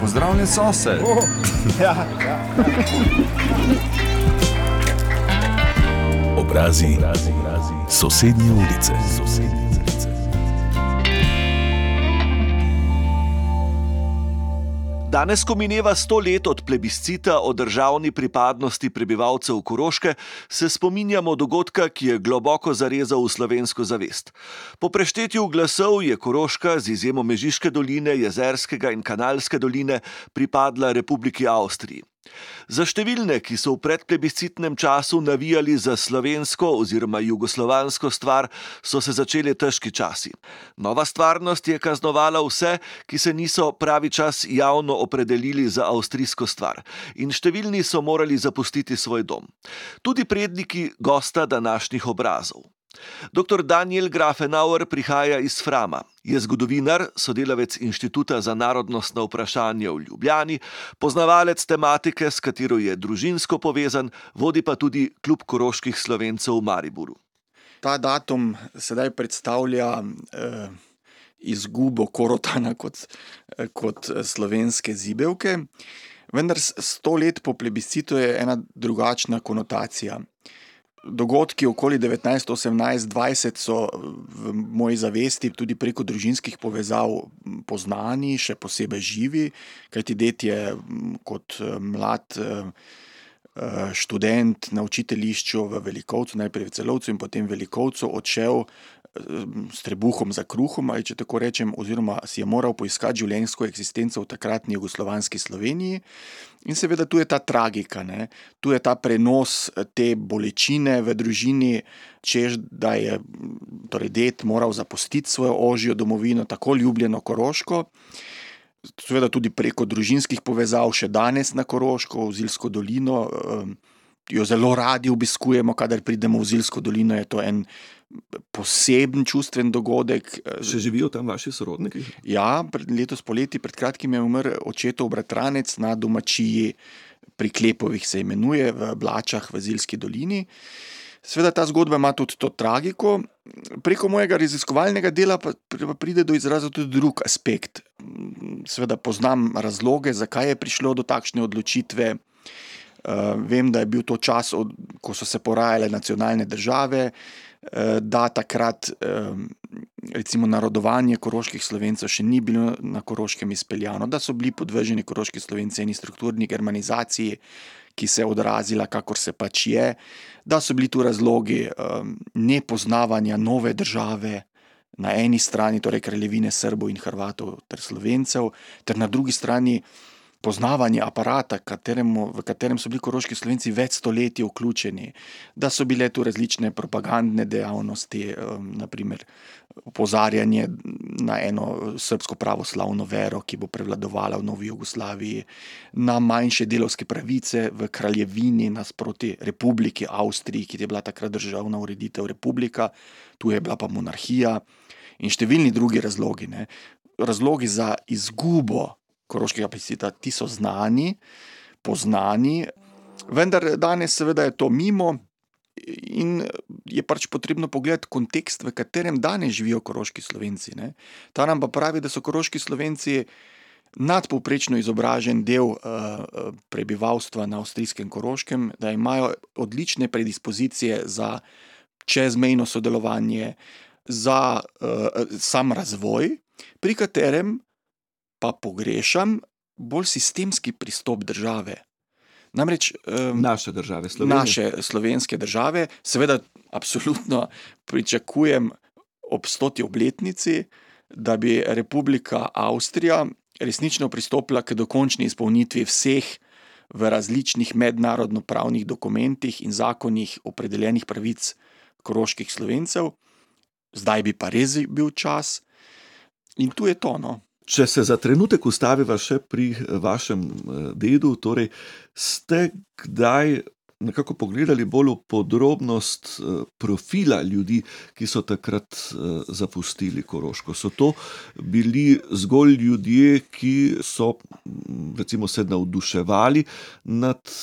Pozdravljen sosed. Oh, ja, ja. Obrazi, obrazi, obrazi. sosednje ulice. Sosednje. Danes, ko mineva sto let od plebiscita o državni pripadnosti prebivalcev Koroške, se spominjamo dogodka, ki je globoko zarezal v slovensko zavest. Po preštetju glasov je Koroška z izjemo Mežiške doline, Jezerskega in Kanalske doline pripadla Republiki Avstriji. Za številne, ki so v predplebiscitnem času navijali za slovensko oziroma jugoslovansko stvar, so se začeli težki časi. Nova stvarnost je kaznovala vse, ki se niso pravi čas javno opredelili za avstrijsko stvar, in številni so morali zapustiti svoj dom. Tudi predniki gosta današnjih obrazov. Dr. Daniel Grafenauer prihaja iz Frama. Je zgodovinar, sodelavec Inštituta za narodnostna vprašanja v Ljubljani, poznavalec tematike, s katero je družinsko povezan, vodi pa tudi klub koroških slovencev v Mariburu. Ta datum sedaj predstavlja eh, izgubo korotana kot, eh, kot slovenske zibelke, vendar sto let po plebiscitu je ena drugačna konotacija dogodki okoli 1918-20 so v moji zavesti tudi preko družinskih povezav poznani, še posebej živi, kajti det je kot mlad študent na učiteljišču v Velikovcu, najprej v Celovcu in potem v Velikovcu, odšel s trebuhom za kruhom, ali če tako rečem, oziroma si je moral poiskati življenjsko eksistenco v takratni jugoslovanski Sloveniji. In seveda tu je ta tragika, ne? tu je ta prenos te bolečine v družini, čež da je torej, det moral zapustiti svojo ožjo domovino, tako ljubljeno Koroško. Seveda tudi preko družinskih povezav, še danes na Koroško, v Zilsko dolino, jo zelo radi obiskujemo, kadar pridemo v Zilsko dolino, je to en poseben čustven dogodek. Še živijo tam vaši sorodniki? Ja, letos poleti, pred kratkim je umrl očetov bratranec na domačiji pri Klepovih, se imenuje v Blačah v Zilski dolini. Sveda ta zgodba ima tudi to tragiko. Preko mojega raziskovalnega dela pa pride do izraza tudi drug aspekt. Sveda poznam razloge, zakaj je prišlo do takšne odločitve. Vem, da je bil to čas, ko so se porajale nacionalne države, Eh, da takrat recimo narodovanje koroških slovencev še ni bilo na koroškem izpeljano, da so bili podvrženi koroški slovenci eni strukturni germanizaciji, ki se je odrazila, kakor se pač je, da so bili tu razlogi nepoznavanja nove države. Na eni strani, torej kraljevine Srbov in Hrvatov ter Slovencev, ter na drugi strani poznavanje aparata, kateremu, v katerem so bili koroški slovenci več stoletij vključeni, da so bile tu različne propagandne dejavnosti, um, naprimer opozarjanje na eno srpsko pravoslavno vero, ki bo prevladovala v Novi Jugoslaviji, na manjše delovske pravice v kraljevini nasproti republiki Avstriji, ki je bila takrat državna ureditev republika, tu je bila pa monarhija in številni drugi razlogi. Ne. Razlogi za izgubo koroškega pesita, ti so znani, poznani, vendar danes, seveda, je to mimo in je pač potrebno pogledati kontekst, v katerem danes živijo koroški slovenci. Ne. Ta nam pa pravi, da so koroški slovenci. Nadpovprečno izobražen del uh, prebivalstva na avstrijskem Koroškem, da imajo odlične predispozicije za čezmejno sodelovanje, za uh, sam razvoj, pri katerem pa pogrešam bolj sistemski pristop države. Namreč um, naše države, Slovenije. naše slovenske države, seveda, absolutno pričakujem ob stoti obletnici, da bi Republika Avstrija resnično pristopila k dokončni izpolnitvi vseh v različnih mednarodno-pravnih dokumentih in zakonih opredeljenih pravic koroških slovencev. Zdaj bi pa res bil čas, in tu je to. No. Če se za trenutek ustaviva še pri eh, vašem eh, dedu, torej ste kdaj nekako pogledali bolj v podrobnost eh, profila ljudi, ki so takrat zapustili Koroško? So to bili zgolj ljudje, ki so mm, recimo se navduševali nad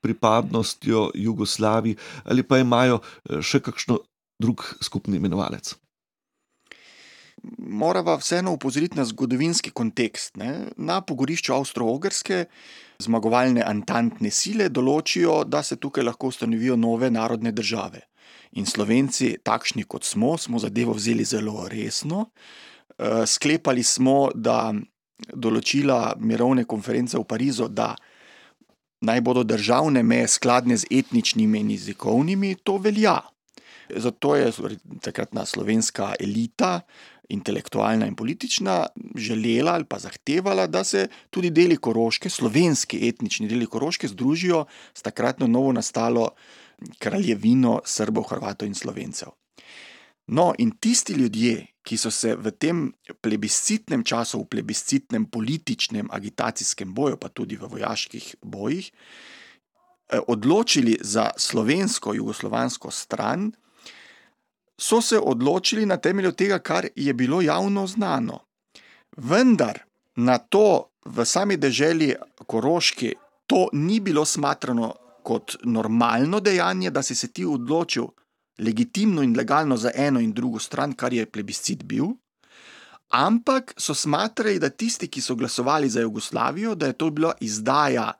pripadnostjo Jugoslaviji ali pa imajo še kakšno drug skupni imenovalec? Moramo vseeno upozoriti na zgodovinski kontekst. Ne. Na pogorišču Avstro-Ogrske zmagovalne antantne sile določijo, da se tukaj lahko ustanovijo nove narodne države. In Slovenci, takšni kot smo, smo zadevo vzeli zelo resno. Eh, sklepali smo, da določila mirovne konference v Parizu, da naj bodo državne meje skladne z etničnimi in jezikovnimi, to velja. Zato je takratna slovenska elita, intelektualna in politična, želela ali pa zahtevala, da se tudi deli Koroške, slovenski etnični deli Koroške, združijo s takratno novo nastalo kraljevino Srbov, Hrvatov in Slovencev. No, in tisti ljudje, ki so se v tem plebiscitnem času, v plebiscitnem političnem agitacijskem boju, pa tudi v vojaških bojih, eh, odločili za slovensko, jugoslovansko stran, so se odločili na temelju tega, kar je bilo javno znano. Vendar na to v sami deželi Koroški to ni bilo smatrano kot normalno dejanje, da si se ti odločil legitimno in legalno za eno in drugo stran, kar je plebiscit bil. Ampak so smatrali, da tisti, ki so glasovali za Jugoslavijo, da je to bila izdaja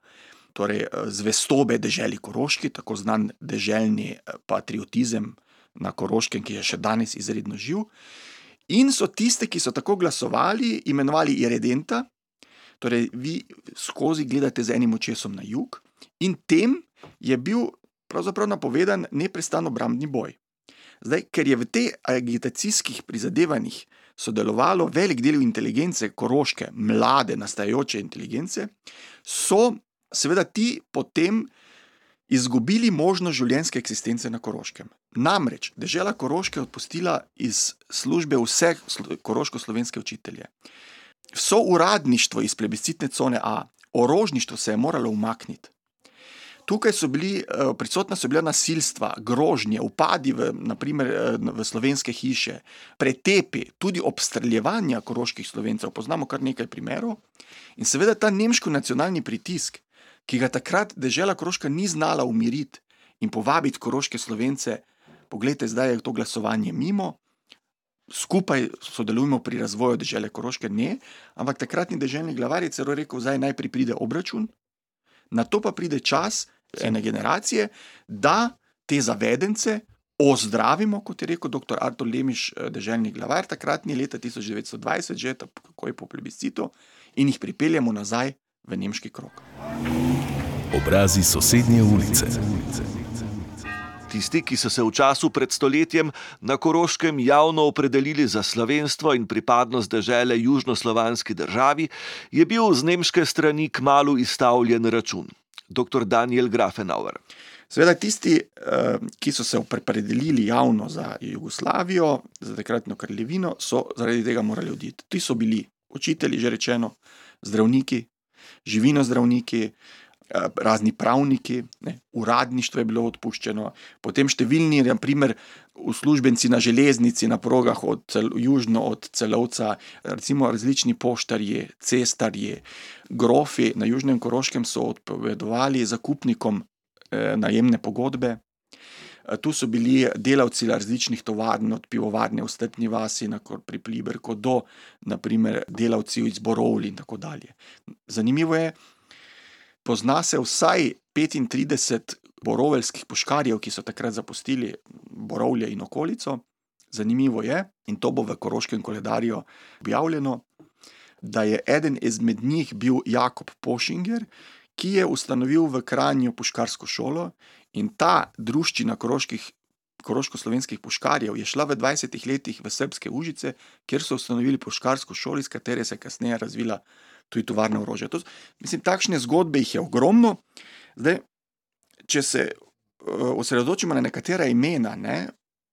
torej, zvestobe deželi Koroški, tako znan deželni eh, patriotizem na Koroškem, ki je še danes izredno živ. In so tiste, ki so tako glasovali, imenovali Iredenta, torej vi skozi gledate z enim očesom na jug, in tem je bil pravzaprav napovedan neprestan obrambni boj. Zdaj, ker je v teh agitacijskih prizadevanjih sodelovalo velik del inteligence, koroške, mlade, nastajajoče inteligence, so seveda ti potem izgubili možnost življenjske eksistence na Koroškem. Namreč država Koroške je odpustila iz službe vse koroško-slovenske učitelje. Vso uradništvo iz plebiscitne cone A, orožništvo se je moralo umakniti. Tukaj so bili eh, prisotna so bila nasilstva, grožnje, upadi v, naprimer, eh, v slovenske hiše, pretepi, tudi obstreljevanja koroških slovencev. Poznamo kar nekaj primerov. In seveda ta nemški nacionalni pritisk, ki ga takrat država Koroška ni znala umiriti in povabiti koroške slovence, pogledajte, zdaj je to glasovanje mimo. Skupaj sodelujemo pri razvoju države Koroške, ne, ampak takratni državni glavar je celo rekel, da najprej pride obračun, na to pa pride čas ene generacije, da te zavedence ozdravimo, kot je rekel dr. Artur Lemiš, državni glavar, takratni leta 1920, že tako je po plebiscitu, in jih pripeljemo nazaj v nemški krok. Obrazi sosednje ulice. Tisti, ki so se v času pred stoletjem na Koroškem javno opredelili za slovenstvo in pripadnost države južnoslovanski državi, je bil z nemške strani k malu izstavljen račun. Dr. Daniel Grafenauer. Seveda, tisti, eh, ki so se opredelili javno za Jugoslavijo, za takratno kraljevino, so zaradi tega morali oditi. Ti so bili učitelji, že rečeno, zdravniki, živino zdravniki, razni pravniki, ne, uradništvo je bilo odpuščeno, potem številni, naprimer, uslužbenci na železnici, na progah od cel, južno od celovca, recimo različni poštarji, cestarji, grofi na Južnem Koroškem so odpovedovali zakupnikom eh, najemne pogodbe. Tu so bili delavci različnih tovarn, od pivovarne v Stepni vasi, pri Pliberku, do naprimer delavci iz Borovli in tako dalje. Zanimivo je, pozna se vsaj 35 boroveljskih puškarjev, ki so takrat zapustili Borovje in okolico. Zanimivo je, in to bo v Koroškem koledarju objavljeno, da je eden izmed njih bil Jakob Pošinger, ki je ustanovil v Kranju puškarsko šolo in ta druščina koroških. Koroško-slovenskih puškarjev je šla v 20 letih v srpske užice, kjer so ustanovili puškarsko šolo, iz katere se je kasneje razvila tudi tovarna orožja. To, mislim, takšne zgodbe jih je ogromno. Zdaj, če se uh, osredotočimo na nekatera imena, ne,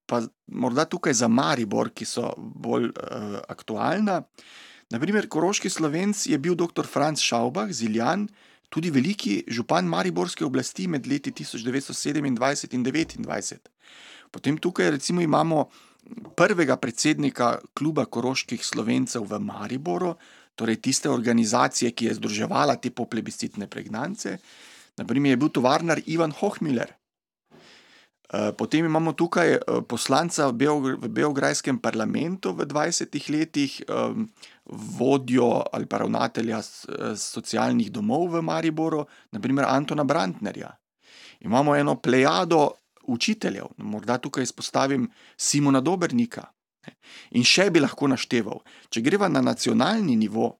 pa morda tukaj za Maribor, ki so bolj uh, aktualna. Naprimer, koroški slovenc je bil dr. Franz Schaubach, ziljan, tudi veliki župan Mariborske oblasti med leti 1927 in 1929. Potem tukaj recimo imamo prvega predsednika kluba koroških slovencev v Mariboru, torej tiste organizacije, ki je združevala te poplebiscitne pregnance. Naprimer je bil tovarnar Ivan Hohmiller. Eh, potem imamo tukaj eh, poslanca v Beograjskem parlamentu v 20 letih, vodjo ali pa ravnatelja socialnih domov v Mariboru, naprimer Antona Brantnerja. Imamo eno plejado učiteljev, morda tukaj izpostavim Simona Dobrnika. In še bi lahko našteval. Če greva na nacionalni nivo,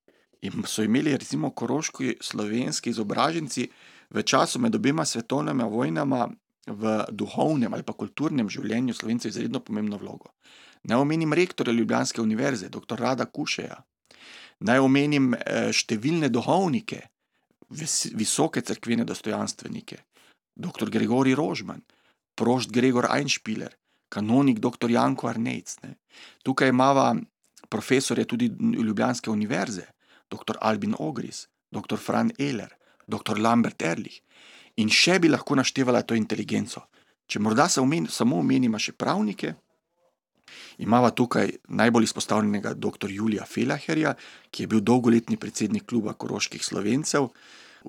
so imeli recimo koroški slovenski izobraženci v času med obema svetovnima vojnama v duhovnem ali pa kulturnem življenju Slovencev izredno pomembno vlogo. Naj omenim rektorja Ljubljanske univerze, dr. Rada Kušeja, naj omenim eh, številne duhovnike, visoke crkvene dostojanstvenike, dr. Gregori Rožman, prošt Gregor Einšpiler, kanonik dr. Janko Arnejc. Ne. Tukaj imamo profesore tudi Ljubljanske univerze, dr. Albin Ogris, dr. Fran Ehler, dr. Lambert Erlich. In še bi lahko naštevala to inteligenco. Če morda se omen, samo omenimo še pravnike, imamo tukaj najbolj izpostavljenega dr. Julija Felaherja, ki je bil dolgoletni predsednik kluba Koroških slovencev,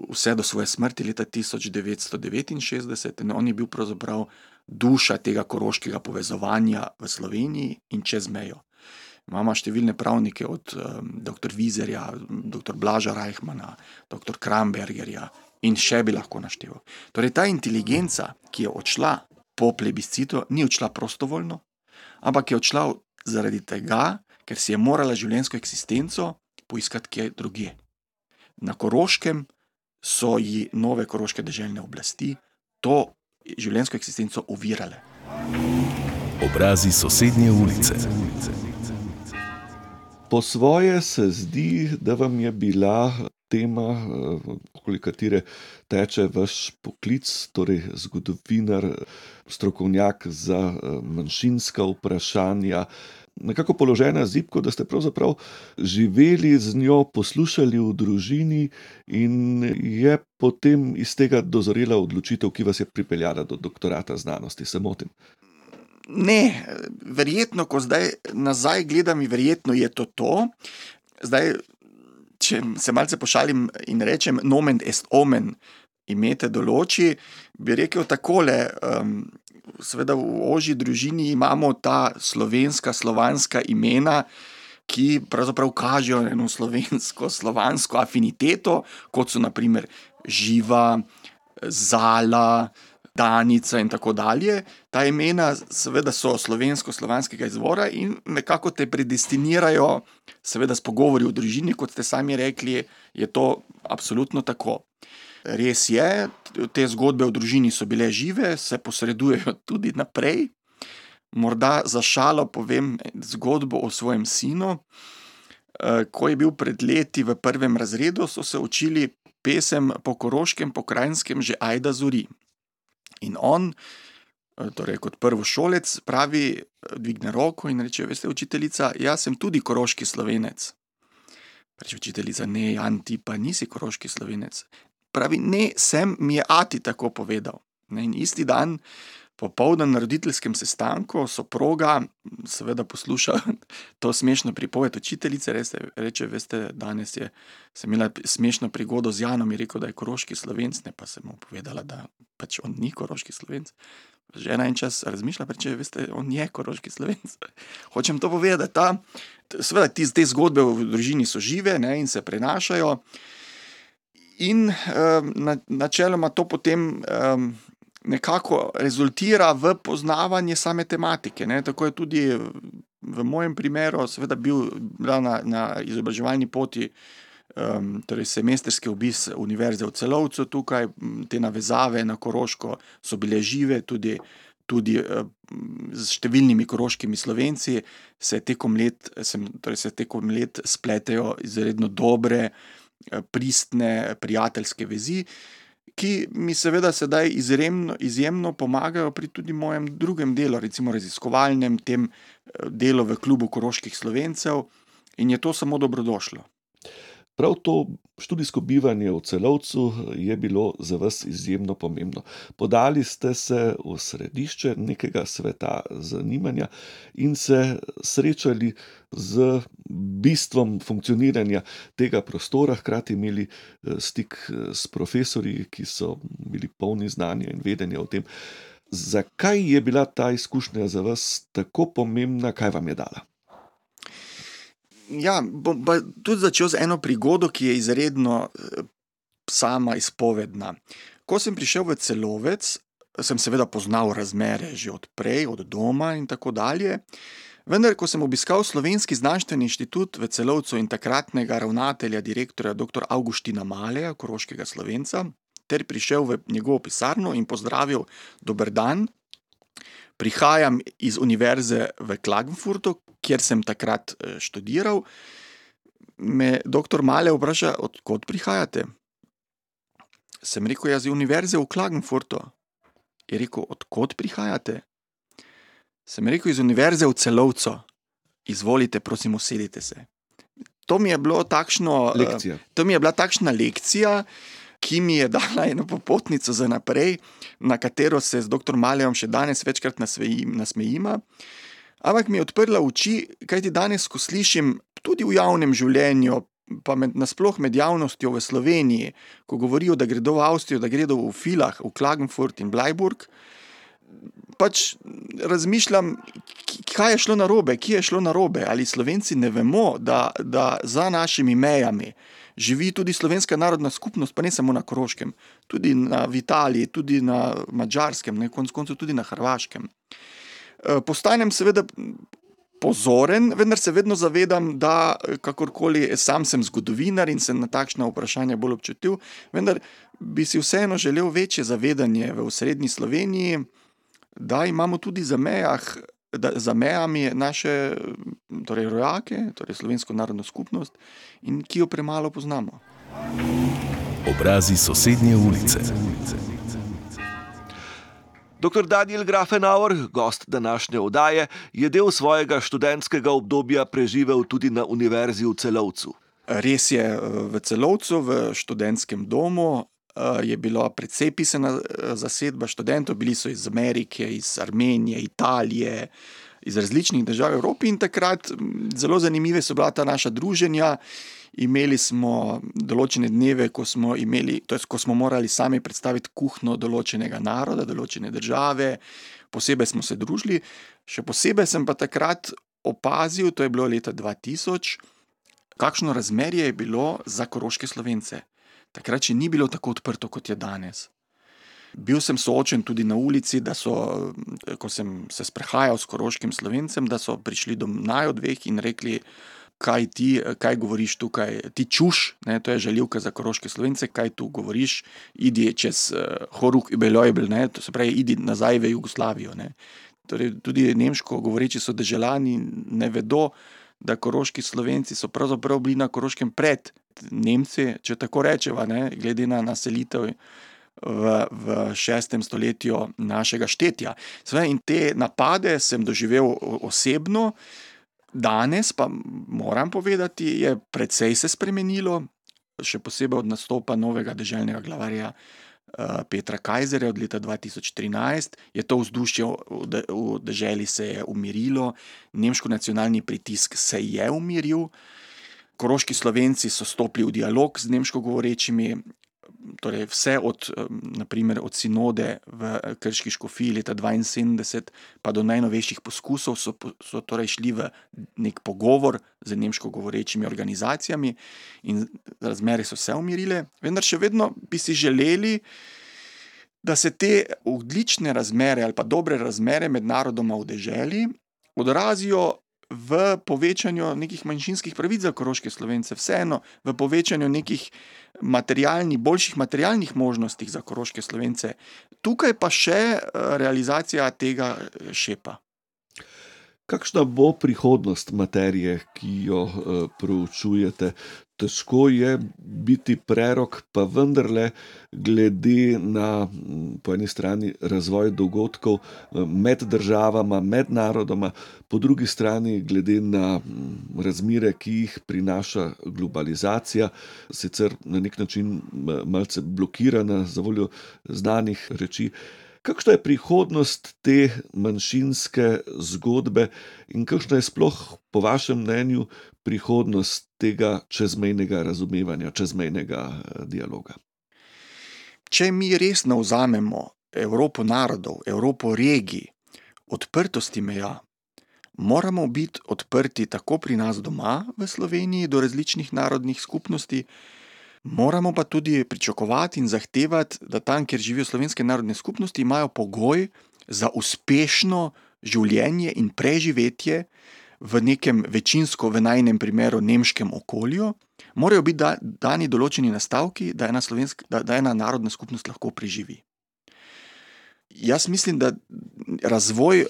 vse do svoje smrti leta 1969, in on je bil pravzaprav duša tega koroškega povezovanja v Sloveniji in čez mejo. Imamo številne pravnike, od um, dr. Vizerja, dr. Blaža Reichmana, dr. Krambergerja in še bi lahko našteval. Torej, ta inteligenca, ki je odšla po plebiscitu, ni odšla prostovoljno, ampak je odšla zaradi tega, ker si je morala življenjsko eksistenco poiskati kje drugje. Na Koroškem so ji nove koroške državne oblasti to življenjsko eksistenco ovirale. Obrazi sosednje ulice. Po svoje se zdi, da vam je bila tema, eh, okoli katere teče vaš poklic, torej zgodovinar, strokovnjak za eh, manjšinska vprašanja, nekako položena zipko, da ste pravzaprav živeli z njo, poslušali v družini in je potem iz tega dozorela odločitev, ki vas je pripeljala do doktorata znanosti. Se motim. Ne, verjetno, ko zdaj nazaj gledam, verjetno je to to. Zdaj, če se malce pošalim in rečem, nomen est omen, imete določi, bi rekel takole. Um, Sveda v ožji družini imamo ta slovenska, slovanska imena, ki pravzaprav kažejo eno slovensko, slovansko afiniteto, kot so naprimer živa, zala, Danica in tako dalje. Ta imena, seveda, so slovensko-slovanskega izvora in nekako te predestinirajo, seveda, s pogovori v družini, kot ste sami rekli, je to absolutno tako. Res je, te zgodbe v družini so bile žive, se posredujejo tudi naprej. Morda za šalo povem zgodbo o svojem sinu. Eh, ko je bil pred leti v prvem razredu, so se učili pesem po koroškem, pokrajinskem, že Aida Zuri. In on, eh, torej kot prvi šolec, pravi, eh, dvigne roko in reče: Veste, učiteljica, jaz sem tudi koroški slovenec. Reče učiteljica: Ne, Jan, ti pa nisi koroški slovenec. Pravi: Ne, sem mi je Ati tako povedal. Ne, in isti dan Popoldan na roditeljskem sestanku soproga, seveda, posluša to smešno pripoved učiteljice, reče, reče, veste, danes je imela smešno prigodo z Janom in rekel, da je koroški slovenc, ne pa sem mu povedala, da pač on ni koroški slovenc. Žena en čas razmišlja, reče, veste, on je koroški slovenc. Hočem to povedati, da seveda ti, te zgodbe v družini so žive ne, in se prenašajo. In um, načeloma to potem. Um, nekako rezultira v poznavanje same tematike. Ne? Tako je tudi v mojem primeru, seveda, bil na, na izobraževalni poti, um, torej semestrski obisk univerze v celovcu, tukaj te navezave na Koroško so bile žive, tudi, tudi z številnimi koroškimi slovenci se tekom let, sem, torej se tekom let spletejo izredno dobre, pristne, prijateljske vezi ki mi seveda sedaj izjemno, izjemno pomagajo pri tudi mojem drugem delu, recimo raziskovalnem, tem eh, delu v klubu Koroških slovencev, in je to samo dobrodošlo. Prav to študijsko bivanje v celovcu je bilo za vas izjemno pomembno. Podali ste se v središče nekega sveta zanimanja in se srečali z bistvom funkcioniranja tega prostora, hkrati imeli eh, stik eh, s profesori, ki so bili polni znanja in vedenja o tem. Zakaj je bila ta izkušnja za vas tako pomembna, kaj vam je dala? Ja, bom tudi začel z eno prigodo, ki je izredno eh, sama izpovedna. Ko sem prišel v celovec, sem seveda poznal razmere že odprej, od doma in tako dalje. Vendar, ko sem obiskal Slovenski znanstveni inštitut v celovcu in takratnega ravnatelja, direktorja dr. Augustina Maleja, koroškega slovenca, ter prišel v njegovo pisarno in pozdravil: Dober dan, prihajam iz univerze v Klagenfurtu, kjer sem takrat eh, študiral. Me dr. Male vpraša, odkot prihajate? Sem rekel, jaz iz univerze v Klagenfurtu. Je rekel, odkot prihajate? Sem rekel, iz univerze v celovcu. Izvolite, prosim, usedite se. To mi je, takšno, lekcija. to mi je bila takšna lekcija, ki mi je dala eno popotnico za naprej, na katero se z dr. Maljem še danes večkrat nasmejima. Ampak mi je odprla oči, kaj ti danes, ko slišim tudi v javnem življenju, pa med, nasploh med javnostjo v Sloveniji, ko govorijo, da gredo v Avstrijo, da gredo v Filah, v Klagenfurt in Bleiburg. Pač razmišljam, kaj je šlo na robe, kje je šlo na robe. Ali Slovenci ne vemo, da, da za našimi mejami živi tudi slovenska narodna skupnost, pa ne samo na Koroškem, tudi na Italiji, tudi na Mačarskem, na koncu koncev tudi na Hrvaškem. Eh, postanem seveda pozoren, vendar se vedno zavedam, da kakorkoli sam sem zgodovinar in sem na takšna vprašanja bolj občutljiv, vendar bi si vseeno želel večje zavedanje v srednji Sloveniji, da imamo tudi za mejah. Da, za mejami naše torej, rojake, torej slovensko narodno skupnost, in ki jo premalo poznamo. Obrazi sosednje ulice. Dr. Daniel Grafenauer, gost današnje oddaje, je del svojega študentskega obdobja preživel tudi na Univerzi v Celovcu. Res je, v Celovcu, v študentskem domu, je bila precej pisana zasedba študentov, bili so iz Amerike, iz Armenije, Italije, iz različnih držav Evrope in takrat zelo zanimive so bila ta naša druženja. Imeli smo določene dneve, ko smo, imeli, to je, ko smo morali sami predstaviti kuhno določenega naroda, določene države, posebej smo se družili. Še posebej sem pa takrat opazil, to je bilo leta 2000, kakšno razmerje je bilo za koroške slovence. Takrat še ni bilo tako odprto, kot je danes. Bil sem soočen tudi na ulici, da so, ko sem se sprehajal s koroškim slovencem, da so prišli do naj dveh in rekli, kaj ti, kaj govoriš tukaj, ti čuš, ne, to je žaljivka za koroške slovence, kaj tu govoriš, idi čez uh, Horuk in Belojbel, to se pravi, idi nazaj v Jugoslavijo. Torej, tudi nemško govoreči so državljani, ne vedo, da koroški slovenci so pravzaprav bili na koroškem pred Nemci, če tako rečemo, glede na naselitev. V, v šestem stoletju našega štetja. Sve, in te napade sem doživel osebno, Danes pa moram povedati, je precej se spremenilo, še posebej od nastopa novega državnega glavarja uh, Petra Kajzerja od leta 2013. Je to vzdušje v državi se umirilo, nemško nacionalni pritisk se je umiril. Koroški slovenci so stopili v dialog z nemško govorečimi, torej vse od, naprimer, od sinode v Krški škofiji leta 1972, pa do najnovejših poskusov, so, so torej šli v nek pogovor z nemško govorečimi organizacijami, in razmere so se umirile, vendar še vedno bi si želeli. Da se te odlične razmere ali pa dobre razmere med narodoma v deželi odrazijo v povečanju nekih manjšinskih pravic za koroške slovence, vseeno v povečanju nekih materialnih, boljših materialnih možnosti za koroške slovence. Tukaj pa še eh, realizacija tega eh, šepa. Kakšna bo prihodnost materije, ki jo uh, proučujete? Težko je biti prerok, pa vendarle, glede na po eni strani razvoj dogodkov med državama, med narodoma, po drugi strani glede na razmere, ki jih prinaša globalizacija, sicer na nek način malce blokirana za voljo znanih reči. Kakšna je prihodnost te manjšinske zgodbe in kakšna je sploh, po vašem mnenju, prihodnost tega čezmejnega razumevanja, čezmejnega eh, dialoga? Če mi resno vzamemo Evropo narodov, Evropo regij, odprtosti meja, moramo biti odprti tako pri nas doma v Sloveniji do različnih narodnih skupnosti, moramo pa tudi pričakovati in zahtevati, da tam, kjer živijo slovenske narodne skupnosti, imajo pogoj za uspešno življenje in preživetje v nekem večinsko, v najnem primeru, nemškem okolju, morajo biti da, dani določeni nastavki, da ena, da, da ena narodna skupnost lahko preživi. Jaz mislim, da razvoj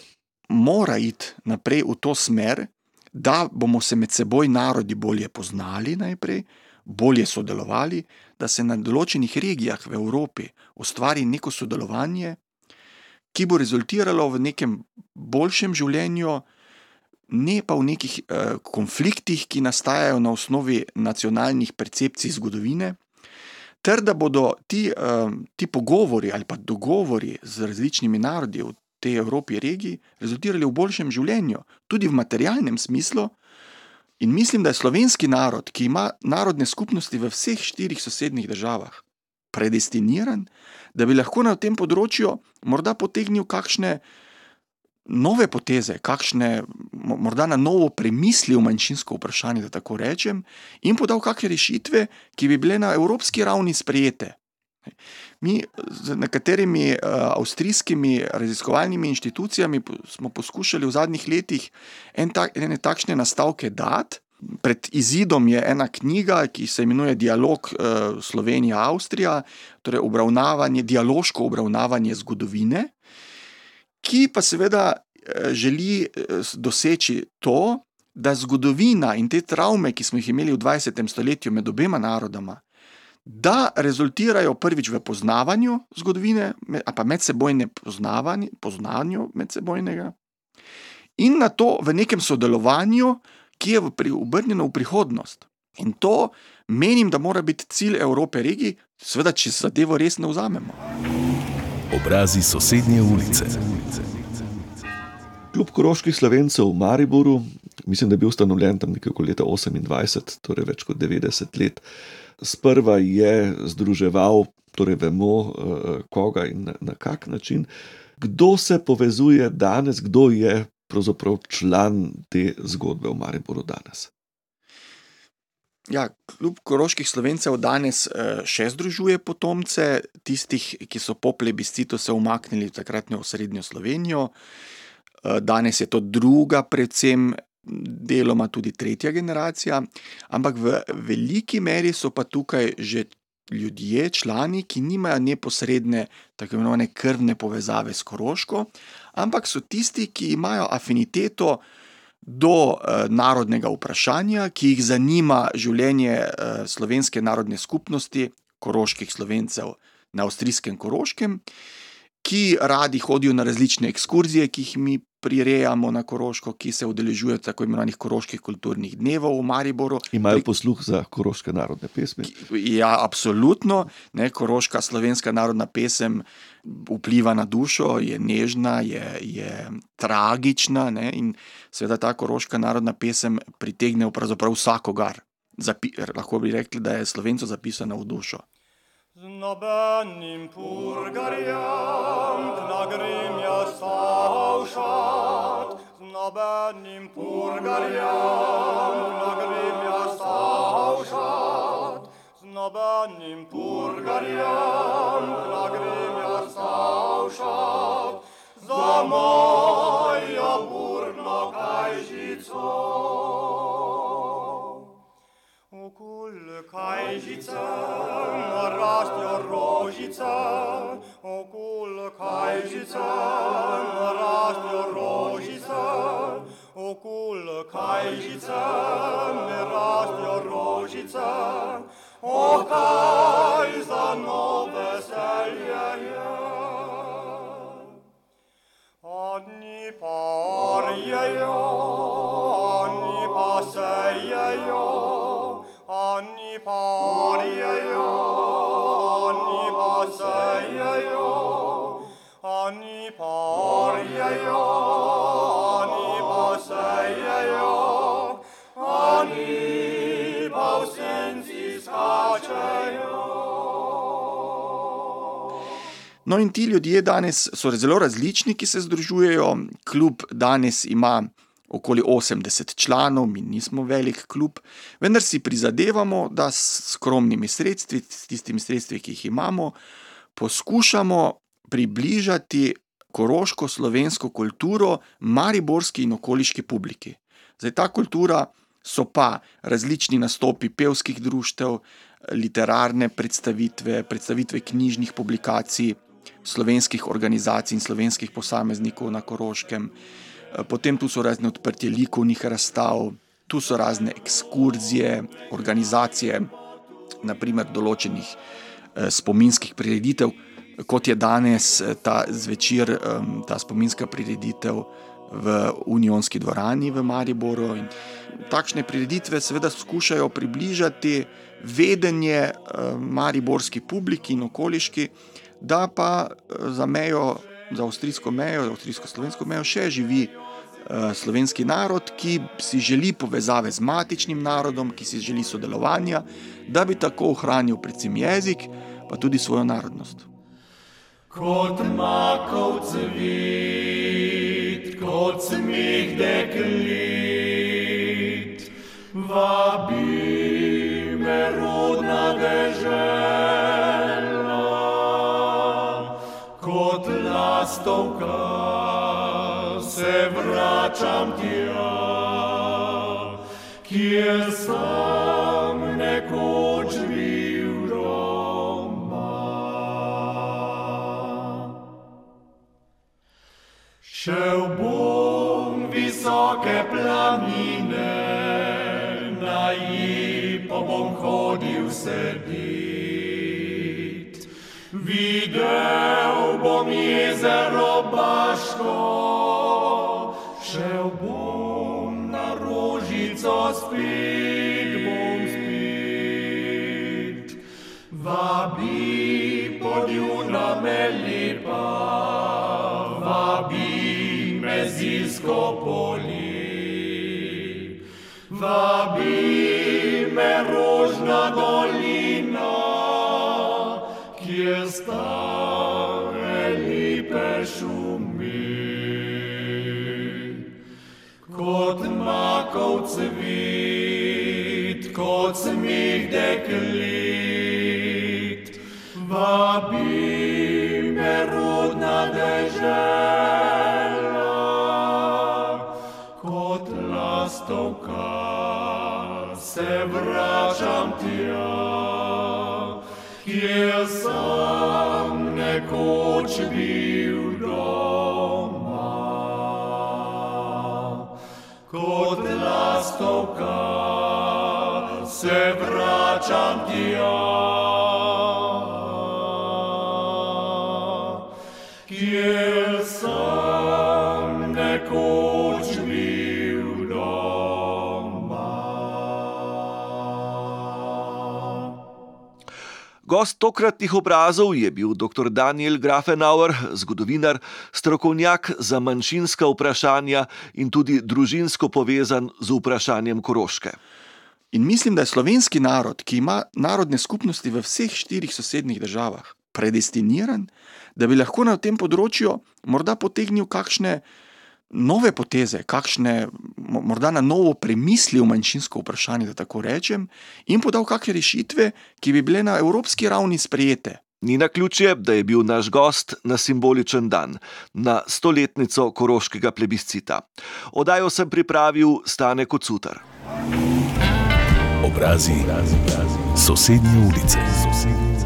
mora iti naprej v to smer, da bomo se med seboj narodi bolje poznali, najprej, bolje sodelovali, da se na določenih regijah v Evropi ustvari neko sodelovanje, ki bo rezultiralo v nekem boljšem življenju, ne pa v nekih eh, konfliktih, ki nastajajo na osnovi nacionalnih percepcij zgodovine, ter da bodo ti, eh, ti pogovori ali pa dogovori z različnimi narodi v tej Evropi regiji rezultirali v boljšem življenju, tudi v materialnem smislu. In mislim, da je slovenski narod, ki ima narodne skupnosti v vseh štirih sosednjih državah, predestiniran, da bi lahko na tem področju morda potegnil kakšne nove poteze, kakšne morda na novo premislil manjšinsko vprašanje, da tako rečem, in podal kakšne rešitve, ki bi bile na evropski ravni sprejete. Mi z nekaterimi uh, avstrijskimi raziskovalnimi inštitucijami smo poskušali v zadnjih letih en tak, ene takšne nastavke dati. Pred izidom je ena knjiga, ki se imenuje Dialog uh, Slovenija-Avstrija, torej obravnavanje, dialoško obravnavanje zgodovine, ki pa seveda uh, želi doseči to, da zgodovina in te travme, ki smo jih imeli v 20. stoletju med obema narodoma, da rezultirajo prvič v poznavanju zgodovine, pa medsebojne poznavanje, poznanju medsebojnega, in na to v nekem sodelovanju, ki je obrnjeno v prihodnost. In to menim, da mora biti cilj Evrope regiji, seveda, če se zadevo resno vzamemo. Obrazi sosednje ulice. Kljub koroških slovencev v Mariboru, mislim, da je bil ustanovljen tam nekje leta 28, torej več kot 90 let. Sprva je združeval, torej vemo, eh, koga in na, kak način, kdo se povezuje danes, kdo je pravzaprav član te zgodbe v Mariboru danes. Ja, kljub koroških slovencev danes eh, še združuje potomce tistih, ki so po plebiscitu se umaknili v takratno srednjo Slovenijo. Eh, danes je to druga, predvsem deloma tudi tretja generacija, ampak v veliki meri so pa tukaj že ljudje, člani, ki nimajo neposredne, tako imenovane krvne povezave s Koroško, ampak so tisti, ki imajo afiniteto do eh, narodnega vprašanja, ki jih zanima življenje eh, slovenske narodne skupnosti, koroških slovencev na avstrijskem Koroškem. Ki radi hodijo na različne ekskurzije, ki jih mi prirejamo na Koroško, ki se udeležujejo tako imenovanih koroških kulturnih dnevov v Mariboru. Imajo posluh za koroške narodne pesmi? Ja, absolutno. Ne, koroška slovenska narodna pesem vpliva na dušo, je nežna, je, je tragična ne, in seveda ta koroška narodna pesem pritegne pravzaprav vsakogar. Zapi, lahko bi rekli, da je slovencu zapisana v dušo. Znobenim purgariam, lagrimia saushat, Znobenim purgariam, lagrimia saushat, Znobenim purgariam, lagrimia saushat, Za moja burno kaj žico. Okul kaj No, in ti ljudje danes so zelo različni, ki se združujejo. Klub danes ima okoli 80 članov, mi nismo velik klub, vendar si prizadevamo, da s skromnimi sredstvi, s tistimi sredstvi, ki jih imamo, poskušamo približati koroško slovensko kulturo mariborski in okoliški publiki. Zdaj, ta kultura so pa različni nastopi pevskih društev, literarne predstavitve, predstavitve knjižnih publikacij, slovenskih organizacij in slovenskih posameznikov na Koroškem, potem tu so razne odprtje likovnih razstav, tu so razne ekskurzije, organizacije, naprimer določenih eh, spominskih prireditev, kot je danes eh, ta zvečer, ta spominska prireditev v Unionski dvorani v Mariboru. In takšne prireditve seveda skušajo približati vedenje mariborski publiki in okoliški, da pa za mejo, za avstrijsko mejo, za avstrijsko-slovensko mejo še živi slovenski narod, ki si želi povezave z matičnim narodom, ki si želi sodelovanja, da bi tako ohranil predvsem jezik, pa tudi svojo narodnost. Kot makov cvit, kot smeh deklit, vabi lastovka se vračam tja, kjer sem nekoč bil doma. Šel bom visoke planine, na jih pa bom hodil sedit. Deo bo mizero bashko, sheu bum na ružico spit, bum spit. Vabi pod juna me lipa, vabi me zisko poli, vabi me ružna doli, cvit, kot smeh deklit, vabi me rodna dežela, kot lastovka se vračam tja, kjer sem nekoč bil Gost tokratnih obrazov je bil dr. Daniel Grafenauer, zgodovinar, strokovnjak za manjšinska vprašanja in tudi družinsko povezan z vprašanjem Koroške. In mislim, da je slovenski narod, ki ima narodne skupnosti v vseh štirih sosednjih državah, predestiniran, da bi lahko na tem področju morda potegnil kakšne nove poteze, kakšne morda na novo premislil manjšinsko vprašanje, da tako rečem, in podal kakšne rešitve, ki bi bile na evropski ravni sprejete. Ni na ključje, da je bil naš gost na simboličen dan, na stoletnico koroškega plebiscita. Odajo sem pripravil Stane Kocutar. Obrazi sosednje ulice. Sosednje